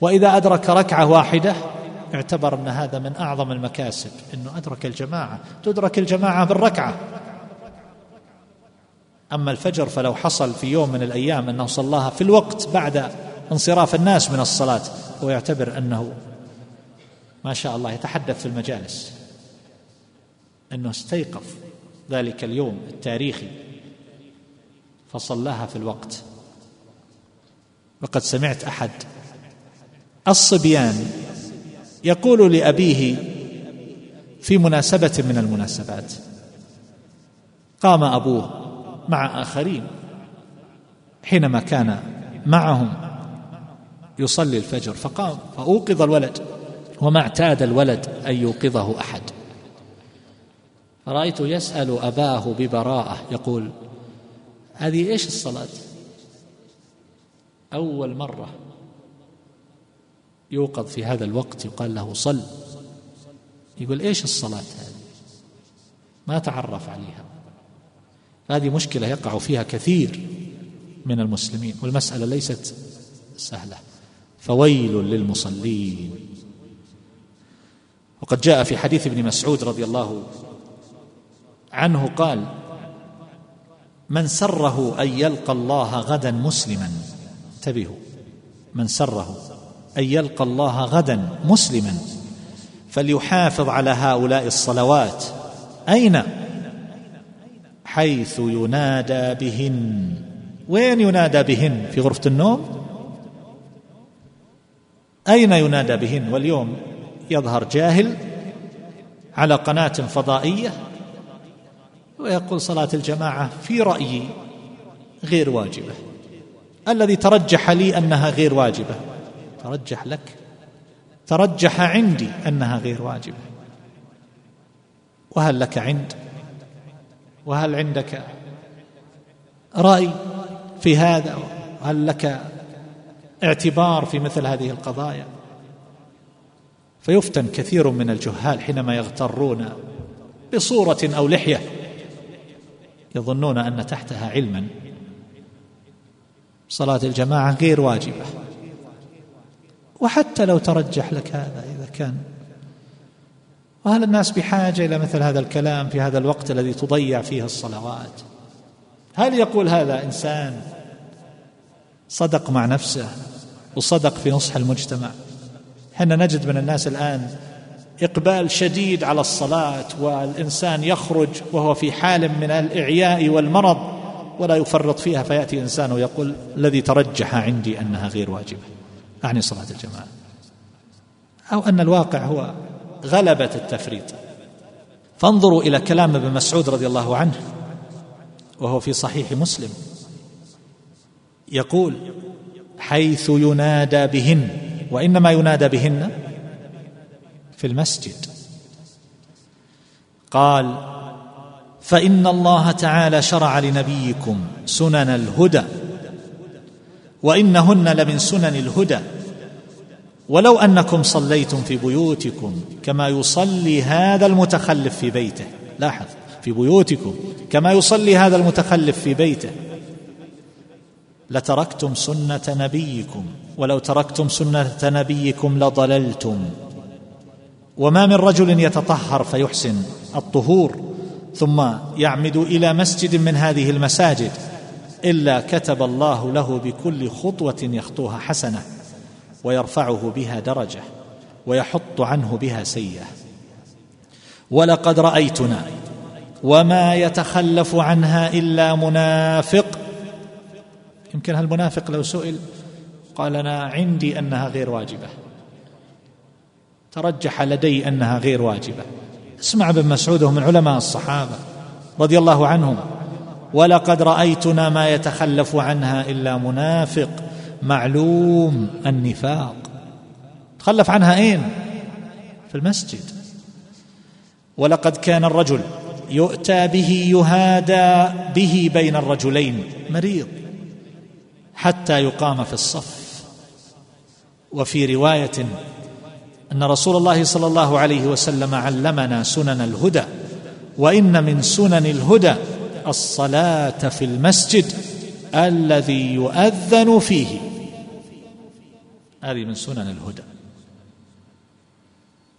وإذا أدرك ركعة واحدة اعتبر أن هذا من أعظم المكاسب إنه أدرك الجماعة تدرك الجماعة بالركعة. أما الفجر فلو حصل في يوم من الأيام أنه صلاها في الوقت بعد انصراف الناس من الصلاة هو يعتبر أنه ما شاء الله يتحدث في المجالس. أنه استيقظ ذلك اليوم التاريخي. فصلاها في الوقت. وقد سمعت أحد. الصبيان يقول لأبيه في مناسبة من المناسبات. قام أبوه مع آخرين حينما كان معهم يصلي الفجر فقام فأوقظ الولد وما اعتاد الولد أن يوقظه أحد. رايته يسأل أباه ببراءة يقول هذه إيش الصلاة؟ أول مرة يوقظ في هذا الوقت يقال له صل. يقول إيش الصلاة هذه؟ ما تعرف عليها. هذه مشكلة يقع فيها كثير من المسلمين والمسألة ليست سهلة. فويل للمصلين. وقد جاء في حديث ابن مسعود رضي الله عنه قال من سره أن يلقى الله غدا مسلما. انتبهوا. من سره أن يلقى الله غدا مسلما. فليحافظ على هؤلاء الصلوات. أين؟ حيث ينادى بهن. وين ينادى بهن؟ في غرفة النوم؟ أين ينادى بهن؟ واليوم يظهر جاهل على قناة فضائية. ويقول صلاة الجماعة في رأيي غير واجبة. الذي ترجح لي أنها غير واجبة ترجح لك. ترجح عندي أنها غير واجبة. وهل لك عند؟ وهل عندك رأي في هذا؟ وهل لك اعتبار في مثل هذه القضايا؟ فيفتن كثير من الجهال حينما يغترون بصورة أو لحية. يظنون أن تحتها علما. صلاة الجماعة غير واجبة. وحتى لو ترجح لك هذا إذا كان. وهل الناس بحاجة إلى مثل هذا الكلام في هذا الوقت الذي تضيع فيه الصلوات؟ هل يقول هذا إنسان صدق مع نفسه وصدق في نصح المجتمع؟ حنا نجد من الناس الآن إقبال شديد على الصلاة والإنسان يخرج وهو في حال من الإعياء والمرض ولا يفرط فيها فيأتي إنسان ويقول الذي ترجح عندي أنها غير واجبة. أعني صلاة الجماعة. أو أن الواقع هو غلبة التفريط. فانظروا إلى كلام ابن مسعود رضي الله عنه وهو في صحيح مسلم. يقول حيث ينادى بهن وإنما ينادى بهن في المسجد. قال فإن الله تعالى شرع لنبيكم سنن الهدى وإنهن لمن سنن الهدى. ولو أنكم صليتم في بيوتكم كما يصلي هذا المتخلف في بيته. لاحظ في بيوتكم كما يصلي هذا المتخلف في بيته. لتركتم سنة نبيكم ولو تركتم سنة نبيكم لضللتم. وما من رجل يتطهر فيحسن الطهور ثم يعمد إلى مسجد من هذه المساجد إلا كتب الله له بكل خطوة يخطوها حسنة ويرفعه بها درجة ويحط عنه بها سيئة. ولقد رأيتنا وما يتخلف عنها إلا منافق. يمكن هالمنافق لو سئل قال أنا عندي أنها غير واجبة. ترجح لدي أنها غير واجبة. اسمع ابن مسعود من علماء الصحابة رضي الله عنهم. ولقد رأيتنا ما يتخلف عنها إلا منافق معلوم النفاق. تخلف عنها أين؟ في المسجد. ولقد كان الرجل يؤتى به يهادى به بين الرجلين مريض حتى يقام في الصف. وفي رواية أن رسول الله صلى الله عليه وسلم علمنا سنن الهدى وإن من سنن الهدى الصلاة في المسجد الذي يؤذن فيه. هذه من سنن الهدى.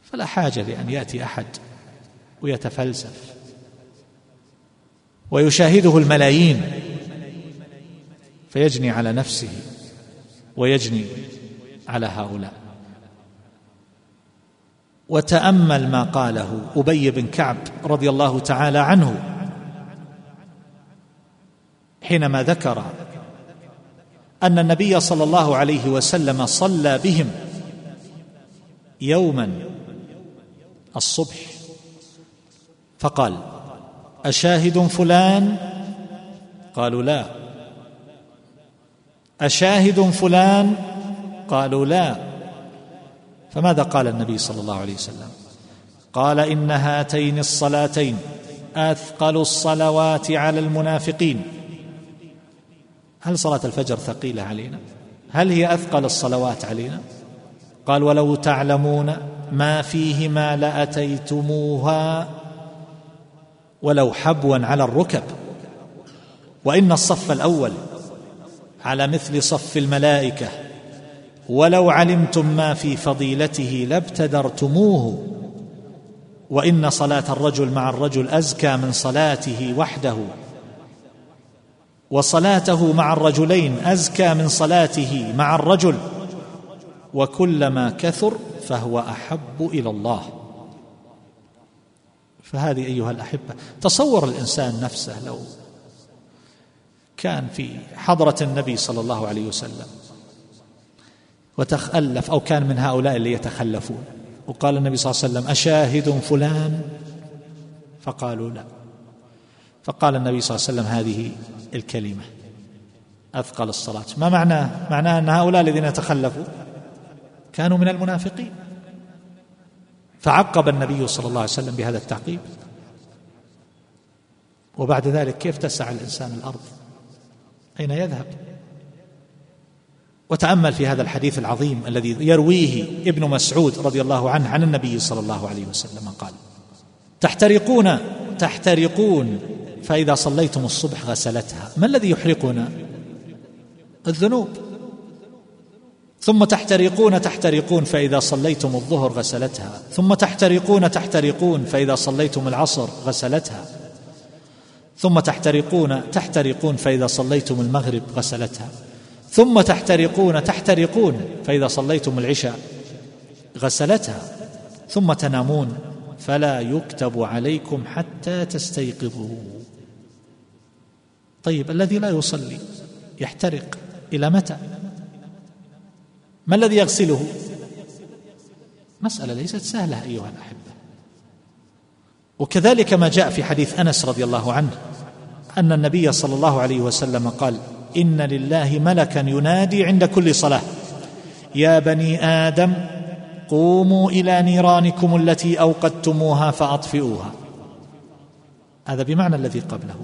فلا حاجة لأن يأتي أحد ويتفلسف ويشاهده الملايين فيجني على نفسه ويجني على هؤلاء. وتأمل ما قاله أبي بن كعب رضي الله تعالى عنه حينما ذكر أن النبي صلى الله عليه وسلم صلى بهم يوما الصبح فقال أشاهد فلان؟ قالوا لا. أشاهد فلان؟ قالوا لا. فماذا قال النبي صلى الله عليه وسلم؟ قال إن هاتين الصلاتين أثقل الصلوات على المنافقين. هل صلاة الفجر ثقيلة علينا؟ هل هي أثقل الصلوات علينا؟ قال ولو تعلمون ما فيهما لأتيتموها ولو حبوا على الركب. وإن الصف الأول على مثل صف الملائكة ولو علمتم ما في فضيلته لابتدرتموه. وإن صلاة الرجل مع الرجل أزكى من صلاته وحده. وصلاته مع الرجلين أزكى من صلاته مع الرجل. وكلما كثر فهو أحب إلى الله. فهذه أيها الأحبة تصور الإنسان نفسه لو كان في حضرة النبي صلى الله عليه وسلم. وتخلف أو كان من هؤلاء اللي يتخلفون. وقال النبي صلى الله عليه وسلم أشاهد فلان؟ فقالوا لا. فقال النبي صلى الله عليه وسلم هذه الكلمة أثقل الصلاة. ما معناه معناه أن هؤلاء الذين تخلفوا كانوا من المنافقين. فعقب النبي صلى الله عليه وسلم بهذا التعقيب. وبعد ذلك كيف تسع الإنسان الأرض؟ اين يذهب. وتأمل في هذا الحديث العظيم الذي يرويه ابن مسعود رضي الله عنه عن النبي صلى الله عليه وسلم قال تحترقون تحترقون فإذا صليتم الصبح غسلتها ما الذي يحرقنا؟ الذنوب. ثم تحترقون تحترقون فإذا صليتم الظهر غسلتها. ثم تحترقون تحترقون فإذا صليتم العصر غسلتها. ثم تحترقون تحترقون فإذا صليتم المغرب غسلتها. ثم تحترقون تحترقون. فإذا صليتم العشاء غسلتها ثم تنامون فلا يكتب عليكم حتى تستيقظوا. طيب الذي لا يصلي يحترق إلى متى؟ ما الذي يغسله؟ مسألة ليست سهلة أيها الأحبة. وكذلك ما جاء في حديث أنس رضي الله عنه أن النبي صلى الله عليه وسلم قال إن لله ملكا ينادي عند كل صلاة. يا بني آدم قوموا إلى نيرانكم التي أوقدتموها فأطفئوها. هذا بمعنى الذي قبله.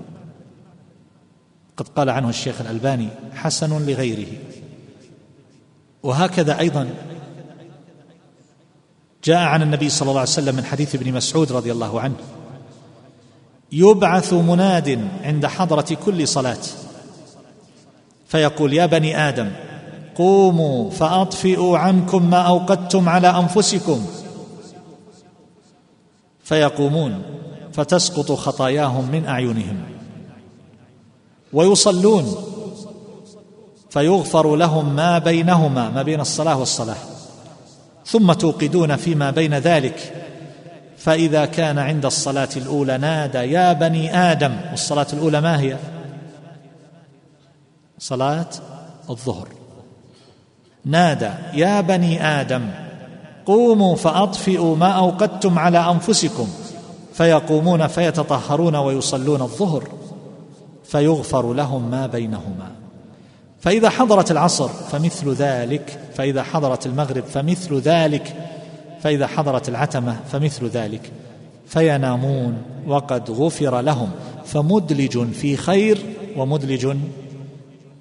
قد قال عنه الشيخ الألباني حسن لغيره. وهكذا أيضا جاء عن النبي صلى الله عليه وسلم من حديث ابن مسعود رضي الله عنه. يبعث مناد عند حضره كل صلاه. فيقول يا بني آدم قوموا فأطفئوا عنكم ما أوقدتم على أنفسكم. فيقومون فتسقط خطاياهم من أعينهم. ويصلون فيغفر لهم ما بينهما ما بين الصلاة والصلاة. ثم توقدون فيما بين ذلك. فإذا كان عند الصلاة الأولى نادى يا بني آدم والصلاة الأولى ما هي؟ صلاة الظهر. نادى يا بني آدم قوموا فأطفئوا ما أوقدتم على أنفسكم. فيقومون فيتطهرون ويصلون الظهر فيغفر لهم ما بينهما. فإذا حضرت العصر فمثل ذلك فإذا حضرت المغرب فمثل ذلك فإذا حضرت العتمة فمثل ذلك. فينامون وقد غفر لهم فمدلج في خير ومدلج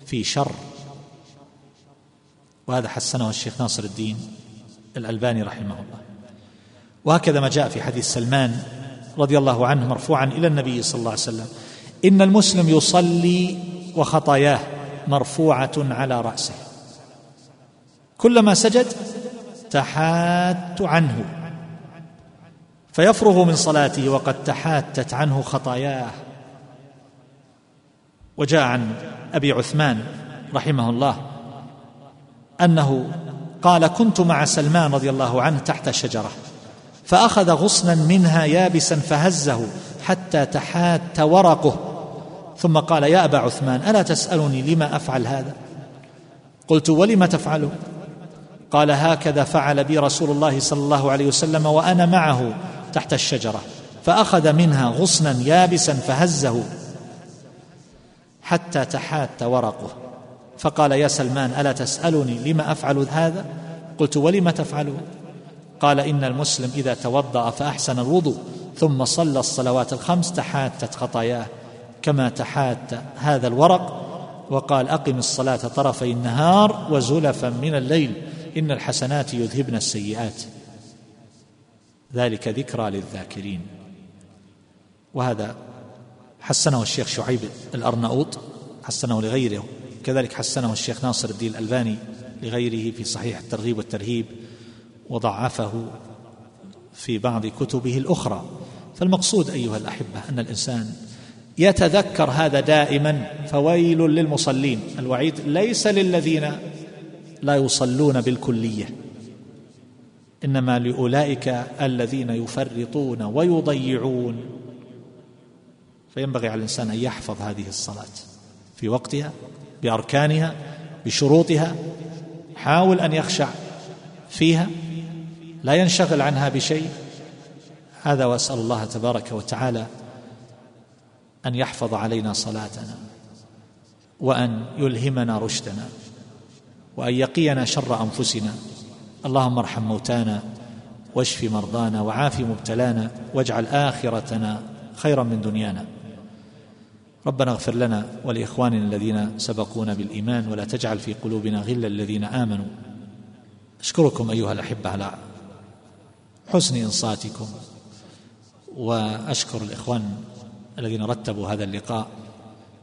في شر. وهذا حسنه الشيخ ناصر الدين الألباني رحمه الله. وهكذا ما جاء في حديث سلمان رضي الله عنه مرفوعا إلى النبي صلى الله عليه وسلم. إن المسلم يصلي وخطاياه مرفوعة على رأسه. كلما سجد تحات عنه. فيفرغ من صلاته وقد تحاتت عنه خطاياه. وجاء عن أبي عثمان رحمه الله أنه قال كنت مع سلمان رضي الله عنه تحت شجرة فأخذ غصنا منها يابسا فهزه حتى تحات ورقه ثم قال يا أبا عثمان ألا تسألني لما أفعل هذا؟ قلت ولم تفعله؟ قال هكذا فعل بي رسول الله صلى الله عليه وسلم وأنا معه تحت الشجرة فأخذ منها غصنا يابسا فهزه حتى تحات ورقه. فقال يا سلمان ألا تسألني لما أفعل هذا؟ قلت ولم تفعله قال إن المسلم إذا توضأ فأحسن الوضوء ثم صلى الصلوات الخمس تحاتت خطاياه كما تحات هذا الورق. وقال أقم الصلاة طرفي النهار وزلفا من الليل إن الحسنات يذهبن السيئات. ذلك ذكرى للذاكرين. وهذا حسنه الشيخ شعيب الارناؤوط حسنه لغيره. كذلك حسنه الشيخ ناصر الدين الألباني لغيره في صحيح الترغيب والترهيب وضعفه في بعض كتبه الأخرى. فالمقصود أيها الأحبة أن الإنسان يتذكر هذا دائما فويل للمصلين. الوعيد ليس للذين لا يصلون بالكلية إنما لأولئك الذين يفرطون ويضيعون. فينبغي على الإنسان أن يحفظ هذه الصلاة في وقتها بأركانها بشروطها. حاول أن يخشع فيها لا ينشغل عنها بشيء. هذا وأسأل الله تبارك وتعالى أن يحفظ علينا صلاتنا وأن يلهمنا رشدنا وأن يقينا شر أنفسنا. اللهم ارحم موتانا واشف مرضانا وعاف مبتلانا واجعل آخرتنا خيرا من دنيانا. ربنا اغفر لنا ولإخواننا الذين سبقونا بالإيمان ولا تجعل في قلوبنا غلا الذين آمنوا. أشكركم أيها الأحبة على حسن إنصاتكم وأشكر الإخوان الذين رتبوا هذا اللقاء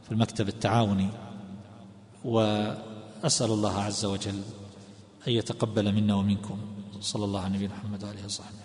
في المكتب التعاوني وأسأل الله عز وجل أن يتقبل منا ومنكم. صلى الله على نبينا محمد وعلى آله وصحبه.